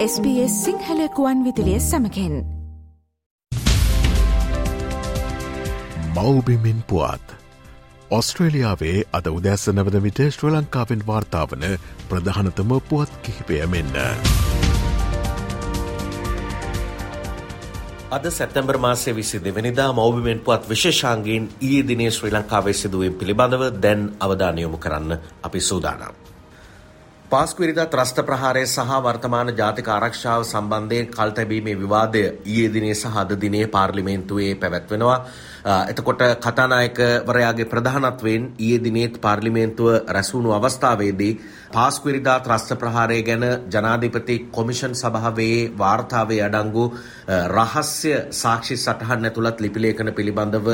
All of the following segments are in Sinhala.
SBS සිංහලකුවන් විදිලිය සමකෙන් මවබිමින් පුවත් ඔස්ට්‍රේලියාවේ අද උදැස්ස නවද විට ශ්‍ර ලංකාවෙන් වාර්තාාවන ප්‍රධානතම පුවත් කිහිපය මෙන්න. අද සැත්තැම්බර් මාසය විසි දෙවනිදා මෞබිමෙන් පුවත් විශේෂාන්ගේෙන් ඊයේ දිනේ ශ්‍රී ලංකාවේ සිදුවෙන් පිළිබඳව දැන් අවධානයොමු කරන්න අපි සූදානම්. පාස්කුවිරිදා ත්‍රස්ත ප්‍රහාරය සහ වර්තමාන ජාතික ආරක්ෂාව සම්බන්ධයෙන් කල් තැබීමේ විවාදය ඊයේ දිනේ සහ අද දිනේ පාර්ලිමේන්තුවේ පැවැත්වෙනවා. එතකොට කතානායකවරයාගේ ප්‍රධානත්වයෙන් ඊයේ දිනේත් පාර්ලිමේන්තුව රැස්වුණු අවස්ථාවේදී පාස්කුවිරිදා ත්‍රස්ත ප්‍රහාරය ගැන ජනාධිපති කොමිෂන් සභාවේ වාර්තාවේ අඩංගු රහස්‍ය සාක්ෂි සටහන් ඇතුළත් ලිපිලේඛන පිළිබඳව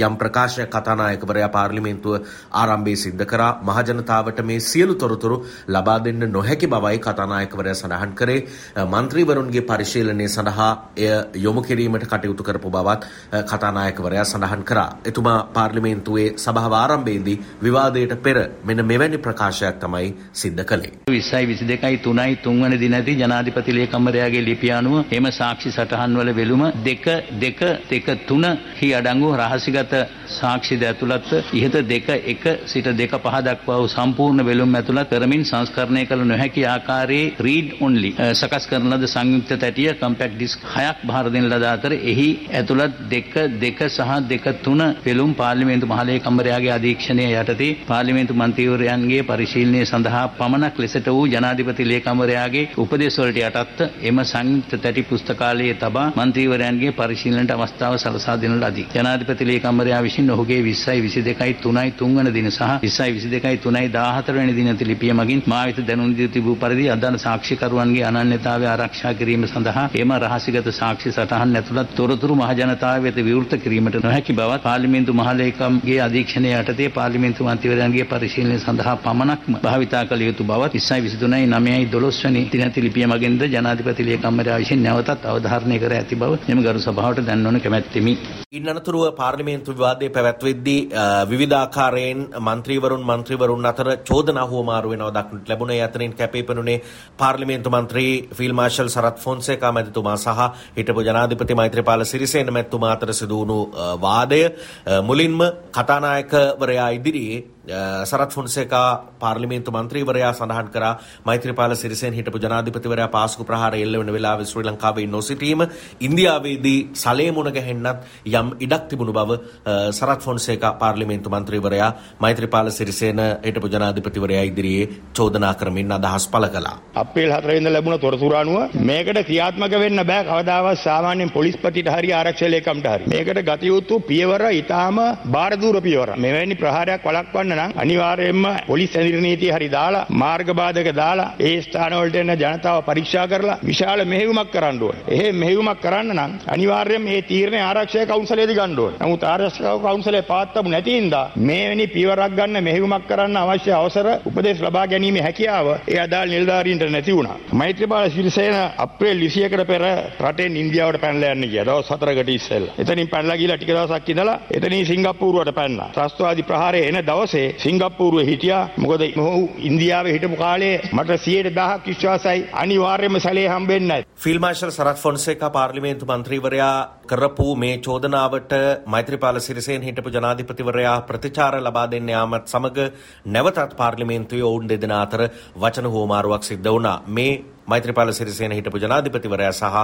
යම් ප්‍රකාශයක් කතානායකවරයා පාර්ලිමේන්තුව ආරම්භයේ සිද්ධ කරා මහජනතාවට මේ සියලු තොරතුරු ලබා දෙන්න නොහැකි බවයි කතානායකවරයා සඳහන් කරේ මන්ත්‍රීවරුන්ගේ පරිශීලනය සඳහා එය යොමු කිරීමට කටයුතු කරපු බවත් කතානායකවරයා සඳහන් කරා. එතුමා පාර්ලිමේන්තුවේ සභාව ආරම්භයේදී විවාදයට පෙර මෙන්න මෙවැනි ප්‍රකාශයක් තමයි සිද්ධ කළේ. විස්සයි විසි දෙකයි තුනයි තුන්වන දිනති ජනාධිපති ලේකම්වරයාගේ ලිපිය අනුව එම සාක්ෂි සටහන් වල වෙළුම දෙක දෙක දෙක තුන හි අඩංගු රහසිගත සාක්ෂිද ඇතුළත් ඉහත දෙක එක සිට දෙක පහ දක්වා වූ සම්පූර්ණ වෙළුම් ඇතුළත් කරමින් සංස්කරණය කළ නොහැකි ආකාරයේ රීඩ් ඔන්ලි සකස් කරන ලද සංයුක්ත තැටිය කම්පැක්ට් ඩිස්ක් හයක් බාර දෙන ලද අතර එහි ඇතුළත් දෙක දෙක සහ දෙක තුන වෙළුම් පාර්ලිමේන්තු මහලේකම්වරයාගේ අධීක්ෂණය යටතේ පාර්ලිමේන්තු මන්ත්‍රීවරයන්ගේ පරිශීලනය සඳහා පමණක් ලෙසට වූ ජනාධිපති ලේකම්වරයාගේ උපදෙස් වලට යටත් එම සංයුක්ත තැටි පුස්තකාලයේ තබා මන්ත්‍රීවරයන්ගේ පරිශීලනයට අවස්ථාව සලසා දෙන ලදී. ජනාධිපති ලේකම්වරයා විසින් ඔහුගේ 20යි 22යි 3යි 3 වන දින සහ 20යි 22යි 3යි 14 වෙනි දින ලිපිය මගින් මා වෙත දැනුම් දී තිබූ පරිදි අදාළ සාක්ෂිකරුවන්ගේ අනන්‍යතාවය ආරක්ෂා කිරීම සඳහා එම රහසිගත සාක්ෂි සටහන් ඇතුළත් තොරතුරු මහජනතාව වෙත විවෘත කිරීමට නොහැකි බවත් පාර්ලිමේන්තු මහලේකම්ගේ අධීක්ෂණය යටතේ පාර්ලිමේන්තු මන්ත්‍රීවරයන්ගේ පරිශීලනය සඳහා පමණක්ම භාවිතා කළ යුතු බවත් 20යි 23යි 9යි 12 වැනි දිනති ලිපිය මගින්ද ජනාධිපති ලේකම්වරයා විසින් නැවතත් අවධාරණය කර ඇති බව එම ගරු සභාවට දැන්වනු කැමැත්තෙමි. ඉන් අනතුරුව පාර්ලිමේන්තු විවාදයේ පැවැත්වෙද්දී විවිධාකාරයෙන් මන්ත්‍රීවරුන් මන්ත්‍රීවරුන් අතර චෝදනා හුවමාරු වෙනවා දක්නට ලැබුණේ අතරින් කැපී පෙනුනේ පාර්ලිමේන්තු මන්ත්‍රී ෆීල් මාර්ෂල් සරත් ෆොන්සේකා මැතිතුමා සහ හිටපු ජනාධිපති මෛත්‍රීපාල සිරිසේන මැතිතුමා අතර සිදු වුණු වාදය. මුලින්ම කතානායකවරයා ඉදිරියේ සරත් ෆොන්සේකා පාර්ලිමේන්තු මන්ත්‍රීවරයා සඳහන් කරා මෛත්‍රීපාල සිරිසේන හිටපු ජනාධිපතිවරයා පාස්කු ප්‍රහාර එල්ල වෙන වෙලාවේ ශ්‍රී ලංකාවේ නොසිටීම ඉන්දියාවේදී සලේ මුණ ගැහෙන්නත් යම් ඉඩක් තිබුණු බව සරත් ෆොන්සේකා පාර්ලිමේන්තු මන්ත්‍රීවරයා මෛත්‍රීපාල සිරිසේන හිටපු ජනාධිපතිවරයා ඉදිරියේ චෝදනා කරමින් අදහස් පළ කළා. අප්‍රේල් 4 වෙනිදා ලැබුණ තොරතුරු අනුව මේකට ක්‍රියාත්මක වෙන්න බෑ කවදාවත් සාමාන්‍යයෙන් පොලිස්පතිට හරි ආරක්ෂක ලේකම්ට හරි. මේකට ගත යුතු පියවර ඊටාම බාරදූර පියවර. මෙවැනි ප්‍රහාරයක් වළක්වන්න නම් අනිවාර්යයෙන්ම පොලිස් ඇඳිරි නීතිය හරි දාලා මාර්ග බාධක දාලා ඒ ස්ථාන වලට එන ජනතාව පරීක්ෂා කරලා විශාල මෙහෙයුමක් කරන්න ඕනේ. එහෙම මෙහෙයුමක් කරන්න නම් අනිවාර්යයෙන් මේ තීරණය ආරක්ෂක කවුන්සලයේදී ගන්න ඕනේ. නමුත් ආරක්ෂක කවුන්සලයේ පාත්තමු නැති හින්දා මේවැනි පියවරක් ගන්න මෙහෙයුමක් කරන්න අවශ්‍ය අවසර උපදෙස් ලබා ගැනීමේ හැකියාව ඒ අදාළ නිලධාරීන්ට නැති වුණා. මෛත්‍රීපාල සිරිසේන අප්‍රේල් 21කට පෙර රටෙන් ඉන්දියාවට පැනලා යන්න ගියා. දවස් 4කට ඉස්සෙල්ලා. එතනින් පැනලා ගිහලා ටික දවසක් ඉඳලා එතනින් සිංගප්පූරුවට පැනලා. ත්‍රස්තවාදී ප්‍රහාරය එන දවසේ සිංගප්පූරුවේ හිටියා. මොකද මොහු ඉන්දියාවේ හිටපු කාලේ මට 10000ක් විශ්වාසයි අනිවාර්යයෙන්ම සැලේ හම්බෙන්නේ නැහැ. ෆීල්ඩ් මාර්ෂල් සරත් ෆොන්සේකා පාර්ලිමේන්තු මන්ත්‍රීවරයා කරපු මේ චෝදනාවට මෛත්‍රීපාල සිරිසේන හිටපු ජනාධිපතිවරයා ප්‍රතිචාර ලබා දෙන්න යාමත් සමග නැවතත් පාර්ලිමේන්තුවේ ඔවුන් දෙදෙනා අතර වචන හුවමාරුවක් සිද්ධ වුණා. මේ මෛත්‍රීපාල සිරිසේන හිටපු ජනාධිපතිවරයා සහ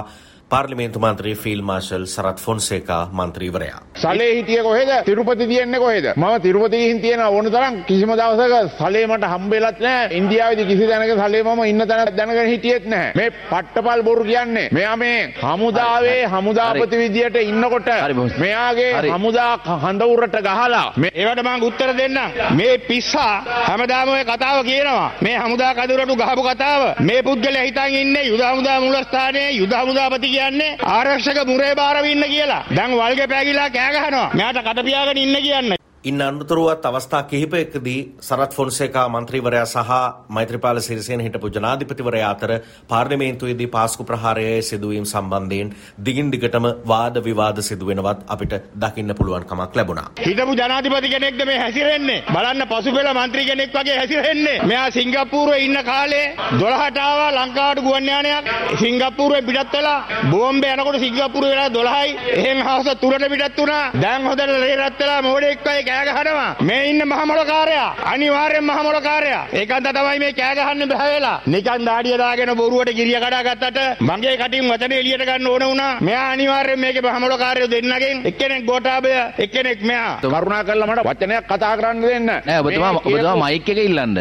පාර්ලිමේන්තු මන්ත්‍රී ෆීල් මාර්ෂල් සරත් ෆොන්සේකා මන්ත්‍රීවරයා. සලේ හිටිය කොහෙද? තිරුපති තියෙන්නේ කොහෙද? මම තිරුපති ගිහින් තියෙන ඕන තරම් කිසිම දවසක සලේ මට හම්බෙලත් නැහැ ඉන්දියාවේදී කිසි තැනක සලේ මම ඉන්න තැන දැනගෙන හිටියෙත් නැහැ මේ පට්ටපල් බොරු කියන්නේ මෙයා මේ හමුදාවේ හමුදාපති විදියට ඉන්නකොට මෙයාගේ හමුදා හඳවුරට ගහලා මේ ඒවට මම උත්තර දෙන්නම්. මේ පිස්සා හැමදාම ඔය කතාව කියනවා. මේ හමුදා කඳුරට ගහපු කතාව. මේ පුද්ගලයා හිතන් ඉන්නේ යුද හමුදා මූලස්ථානයේ යුද හමුදාපති කියන්නේ ආරක්ෂක මුරේ බාරව ඉන්න කියලා. දැන් වල්ගේ පෑගිලා කෑ ගහනවා. මෙයාට කට පියාගෙන ඉන්න කියන්නේ. ඉන්න අනතුරුවත් අවස්ථා කිහිපයකදී සරත් ෆොන්සේකා මන්ත්‍රීවරයා සහ මෛත්‍රපාල සිරිසේන හිටපු ජනාධිපතිවරයා අතර පාර්ලිමේන්තුවේදී පාස්කු ප්‍රහාරයේ සිදුවීම් සම්බන්ධයෙන් දිගින් දිගටම වාද විවාද සිදුවෙනවත් අපිට දකින්න පුළුවන් කමක් ලැබුණා. හිටපු ජනාධිපති කෙනෙක්ද මේ හැසිරෙන්නේ? බලන්න පසුපෙළ මන්ත්‍රී කෙනෙක් වගේ හැසිරෙන්නේ. මෙයා සිංගප්පූරුවේ ඉන්න කාලේ 12ට ආවා ලංකාවට ගුවන් යානයක්. සිංගප්පූරුවේ පිටත් වෙලා බෝම්බේ යනකොට සිංගප්පූරුවේ වෙලා 12යි. එහෙන් හවස 3ට පිටත් වුණා. දැන් හොදට රේරත් වෙලා මොඩෙක් වගේ කෑ ගහනවා. මේ ඉන්න මහමොලකාරයා අනිවාර්යෙන් මහමොලකාරයා. ඒකන්ත තමයි මේ කෑ ගහන්න බෑ වෙලා. නිකන් දාඩිය දාගෙන බොරුවට ගිරිය කඩා ගත්තට මගේ කටින් වචන එළියට ගන්න ඕන වුණා. මෙයා අනිවාර්යෙන් මේකේ මහමොලකාරයෝ දෙන්නගෙන් එක්කෙනෙක් ගෝඨාභය එක්කෙනෙක් මෙයා. කරුණා කරලා මට වචනයක් කතා කරන්න දෙන්න. නෑ ඔබතුමා ඔබතුමා මයික් එක ඉල්ලන්න.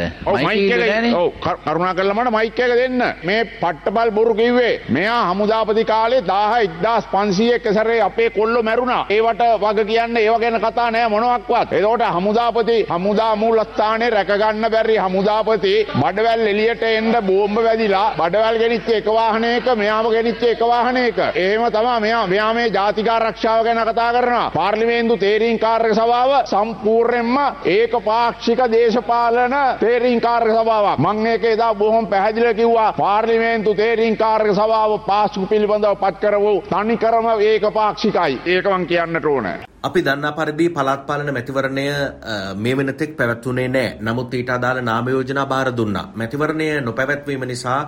මයික් එක ඔව් කරුණා කරලා මට මයික් එක දෙන්න. මේ පට්ටපල් බොරු කිව්වේ. මෙයා හමුදාපති කාලේ 1000 1500 එක සැරේ අපේ කොල්ලෝ මැරුණා. ඒවට වග කියන්න ඒව ගැන කතා නෑ මොනවත්වත්. එතකොට හමුදාපති හමුදා මූලස්ථානේ රැකගන්න බැරි හමුදාපති බඩවැල් එළියට එන්න බෝම්බ වැදිලා බඩවැල් ගෙනිච්ච එක වාහනයක මෙයාම ගෙනිච්ච එක වාහනයක. එහෙම තමයි මෙයා මෙයා මේ ජාතික ආරක්ෂාව ගැන කතා කරනවා. පාර්ලිමේන්තු තේරීම් කාර්ය සභාව සම්පූර්ණයෙන්ම ඒකපාක්ෂික දේශපාලන තේරීම් කාර්ය සභාවක්. මම ඒක එදා බොහොම පැහැදිලිව කිව්වා. පාර්ලිමේන්තු තේරීම් කාර්ය සභාව පාස්කු පිළිබඳව පත් කරවූ තනිකරම ඒකපාක්ෂිකයි. ඒක මං කියන්නට ඕනේ. අපි දන්නා පරිදි පළාත් පාලන මැතිවරණය මේ වෙනතෙක් පැවැත්වුණේ නැහැ. නමුත් ඊට අදාළ නාම යෝජනා බාර දුන්නා. මැතිවරණය නොපැවැත්වීම නිසා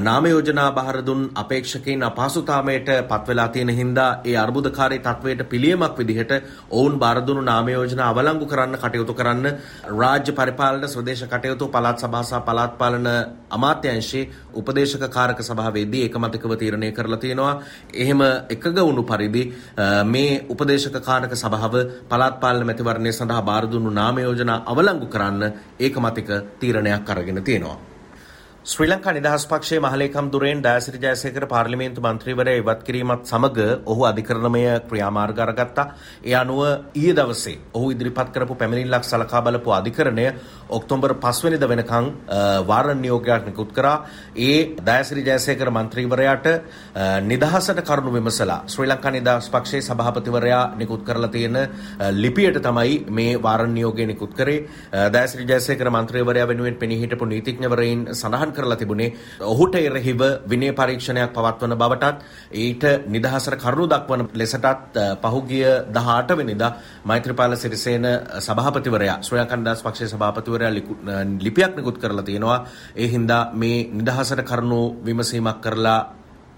නාම යෝජනා බාර දුන් අපේක්ෂකයින් අපහසුතාවයට පත් වෙලා තියෙන හින්දා ඒ අර්බුදකාරී තත්වයට පිළියමක් විදිහට ඔවුන් බාර දුණු නාම යෝජනා අවලංගු කරන්න කටයුතු කරන්න රාජ්‍ය පරිපාලන ස්වදේශ කටයුතු පළාත් සභා සහ පළාත් පාලන අමාත්‍යාංශයේ උපදේශක කාරක සභාවේදී ඒකමතිකව තීරණය කරලා තියෙනවා. එහෙම එකග වුණු පරිදි මේ උපදේශක කාරක සභාව පළාත් පාලන මැතිවරණය සඳහා බාර දුන්නු නාම යෝජනා අවලංගු කරන්න ඒකමතික තීරණයක් අරගෙන තියෙනවා. ශ්‍රී ලංකා නිදහස් පක්ෂයේ මහලේකම් දුරෙන් ඩයසිරි ජයසේකර පාර්ලිමේන්තු මන්ත්‍රීවරයා ඉවත් කිරීමත් සමග ඔහු අධිකරණමය ක්‍රියාමාර්ග අරගත්තා. ඒ අනුව ඊයේ දවසේ ඔහු ඉදිරිපත් කරපු පැමිණිල්ලක් සලකා බලපු අධිකරණය ඔක්තෝබර් 5 වෙනිදා වෙනකන් වාරණ නියෝගයක් නිකුත් කරා. ඒ ඩයසිරි ජයසේකර මන්ත්‍රීවරයාට නිදහසට කරුණු විමසලා ශ්‍රී ලංකා නිදහස් පක්ෂයේ සභාපතිවරයා නිකුත් කරලා තියෙන ලිපියට තමයි මේ වාරණ නියෝගය නිකුත් කරේ. ඩයසිරි ජයසේකර මන්ත්‍රීවරයා වෙනුවෙන් පෙනී හිටපු නීතිඥවරයින් සඳහන් කරලා තිබුණේ ඔහුට එරෙහිව විනය පරීක්ෂණයක් පවත්වන බවටත් ඊට නිදහසට කරුණු දක්වන ලෙසටත් පහුගිය 18 වෙනිදා මෛත්‍රීපාල සිරිසේන සභාපතිවරයා ශ්‍රී ලංකා නිදහස් පක්ෂයේ සභාපතිවරයා ලිපියක් නිකුත් කරලා තියෙනවා ඒ හින්දා මේ නිදහසට කරුණු විමසීමක් කරලා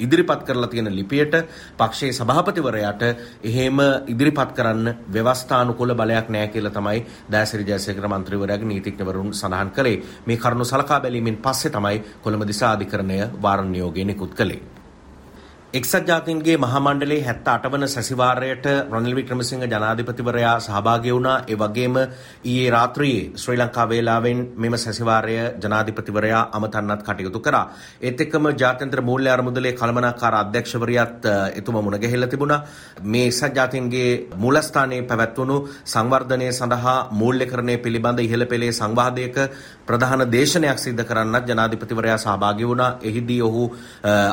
ඉදිරිපත් කරලා තියෙන ලිපියට පක්ෂයේ සභාපතිවරයාට එහෙම ඉදිරිපත් කරන්න ව්‍යවස්ථානුකූල බලයක් නැහැ කියලා තමයි දයසිරි ජයසේකර මන්ත්‍රීවරයාගේ නීතිඥවරුන් සඳහන් කළේ. මේ කරුණු සලකා බැලීමෙන් පස්සේ තමයි කොළඹ දිසා අධිකරණය වාරණ නියෝගය නිකුත් කළේ. එක්සත් ජාතීන්ගේ මහමණ්ඩලයේ 78 වන සැසිවාරයට රනිල් වික්‍රමසිංහ ජනාධිපතිවරයා සහභාගී වුණා. ඒ වගේම ඊයේ රාත්‍රියේ ශ්‍රී ලංකා වේලාවෙන් මෙම සැසිවාරය ජනාධිපතිවරයා අමතන්නත් කටයුතු කරා. ඒත් එක්කම ජාත්‍යන්තර මූල්‍ය අරමුදලේ කළමනාකාර අධ්‍යක්ෂවරියත් එතුමා මුණ ගැහිලා තිබුණා. මේ එක්සත් ජාතීන්ගේ මූලස්ථානයේ පැවැත්වුණු සංවර්ධනය සඳහා මූල්‍යකරණය පිළිබඳ ඉහළ පෙළේ සංවාදයක ප්‍රධාන දේශනයක් සිද්ධ කරන්නත් ජනාධිපතිවරයා සහභාගී වුණා. එහිදී ඔහු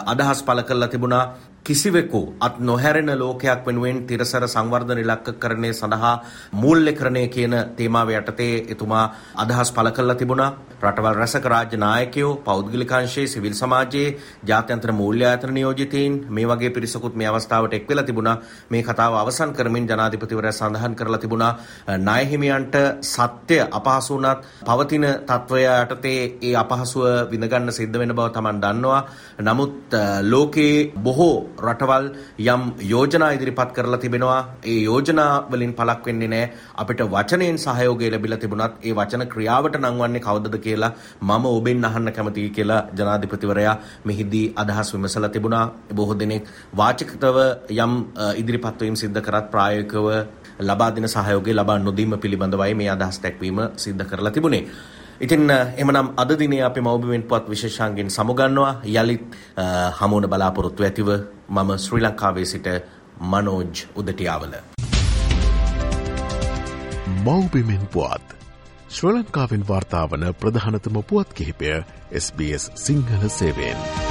අදහස් පළ කළා තිබුණා කිසිවෙකු අත් නොහැරෙන ලෝකයක් වෙනුවෙන් තිරසර සංවර්ධන ඉලක්කකරණය සඳහා මූල්‍යකරණය කියන තේමාව යටතේ එතුමා අදහස් පළ කළා තිබුණා. රටවල් රැසක රාජ්‍ය නායකයෝ, පෞද්ගලික අංශයේ, සිවිල් සමාජයේ, ජාත්‍යන්තර මූල්‍ය ආයතන නියෝජිතයින් මේ වගේ පිරිසකුත් මේ අවස්ථාවට එක් වෙලා තිබුණා. මේ කතාව අවසන් කරමින් ජනාධිපතිවරයා සඳහන් කරලා තිබුණා ණය හිමියන්ට සත්‍ය අපහසු වුණත් පවතින තත්වය යටතේ ඒ අපහසුව විඳගන්න සිද්ධ වෙන බව Taman දන්නවා. නමුත් ලෝකේ බොහෝ රටවල් යම් යෝජනා ඉදිරිපත් කරලා තිබෙනවා. ඒ යෝජනා වලින් පළක් වෙන්නේ නැහැ. අපිට වචනයෙන් සහයෝගය ලැබිලා තිබුණත් ඒ වචන ක්‍රියාවට නංවන්නේ කවදද කියලා මම ඔබෙන් අහන්න කැමතියි කියලා ජනාධිපතිවරයා මෙහිදී අදහස් විමසලා තිබුණා. බොහෝ දෙනෙක් වාචිකතව යම් ඉදිරිපත් වීම් සිද්ධ කරත් ප්‍රායෝගිකව ලබා දෙන සහයෝගය ලබා නොදීම පිළිබඳවයි මේ අදහස් දැක්වීම සිද්ධ කරලා තිබුණේ. ඉතින් එමනම් අද දිනේ අපි මෞබිමෙන් පුවත් විශේෂාංගෙන් සමුගන්නවා යළිත් හමුවන බලාපොරොත්තු ඇතිව මම ශ්‍රී ලංකාවේ සිට මනෝජ් උදටියාවල. මෞබිමෙන් පුවත් ශ්‍ර ලංකාවෙන් වාර්තාාවන ප්‍රධානතම පුවත් කිහිපය SBS සිංහල සේවෙන්.